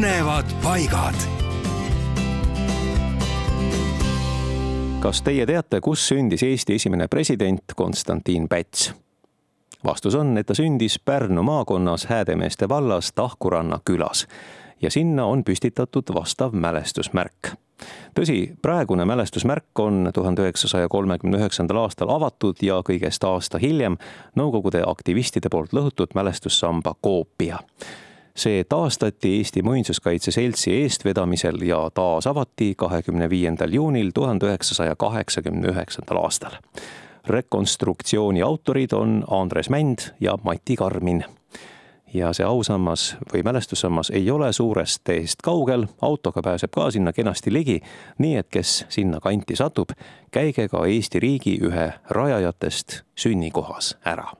põnevad paigad. kas teie teate, kus sündis Eesti esimene president Konstantin Päts? vastus on, et ta sündis Pärnu maakonnas Häädemeeste vallas Tahkuranna külas ja sinna on püstitatud vastav mälestusmärk tõsi, praegune mälestusmärk on tuhande üheksasaja kolmekümne üheksandal aastal avatud ja kõigest aasta hiljem Nõukogude aktivistide poolt lõhutud mälestussamba koopia see taastati Eesti Muinsuskaitse Seltsi eestvedamisel ja taasavati kahekümne viiendal juunil tuhande üheksasaja kaheksakümne üheksandal aastal. rekonstruktsiooni autorid on Andres Mänd ja Mati Karmin ja see ausammas või mälestussammas ei ole suurest teest kaugel, autoga pääseb ka sinna kenasti ligi, nii et kes sinna kanti satub, käige ka Eesti riigi ühe rajajatest sünnikohas ära